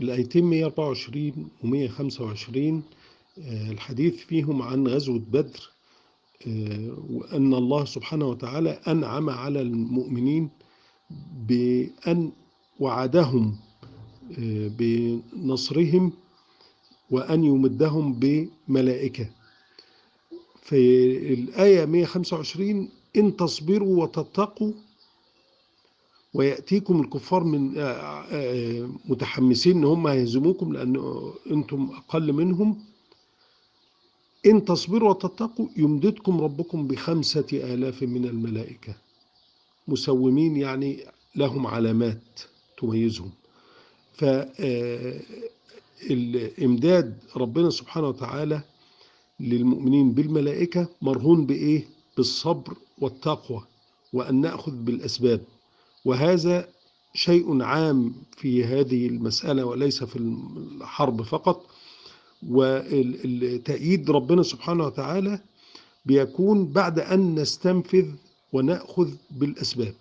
الآيتين 124 و 125 آه، الحديث فيهم عن غزوة بدر آه، وأن الله سبحانه وتعالى أنعم على المؤمنين بأن وعدهم آه، بنصرهم وأن يمدهم بملائكة. في الآية 125 إن تصبروا وتتقوا ويأتيكم الكفار من آه، آه، متحمسين إن هم هيهزموكم لأن أنتم أقل منهم. إن تصبروا وتتقوا يمددكم ربكم بخمسة آلاف من الملائكة. مسومين يعني لهم علامات تميزهم. فالإمداد ربنا سبحانه وتعالى للمؤمنين بالملائكة مرهون بإيه؟ بالصبر والتقوى وأن نأخذ بالأسباب. وهذا شيء عام في هذه المسألة وليس في الحرب فقط والتأييد ربنا سبحانه وتعالى بيكون بعد أن نستنفذ ونأخذ بالأسباب.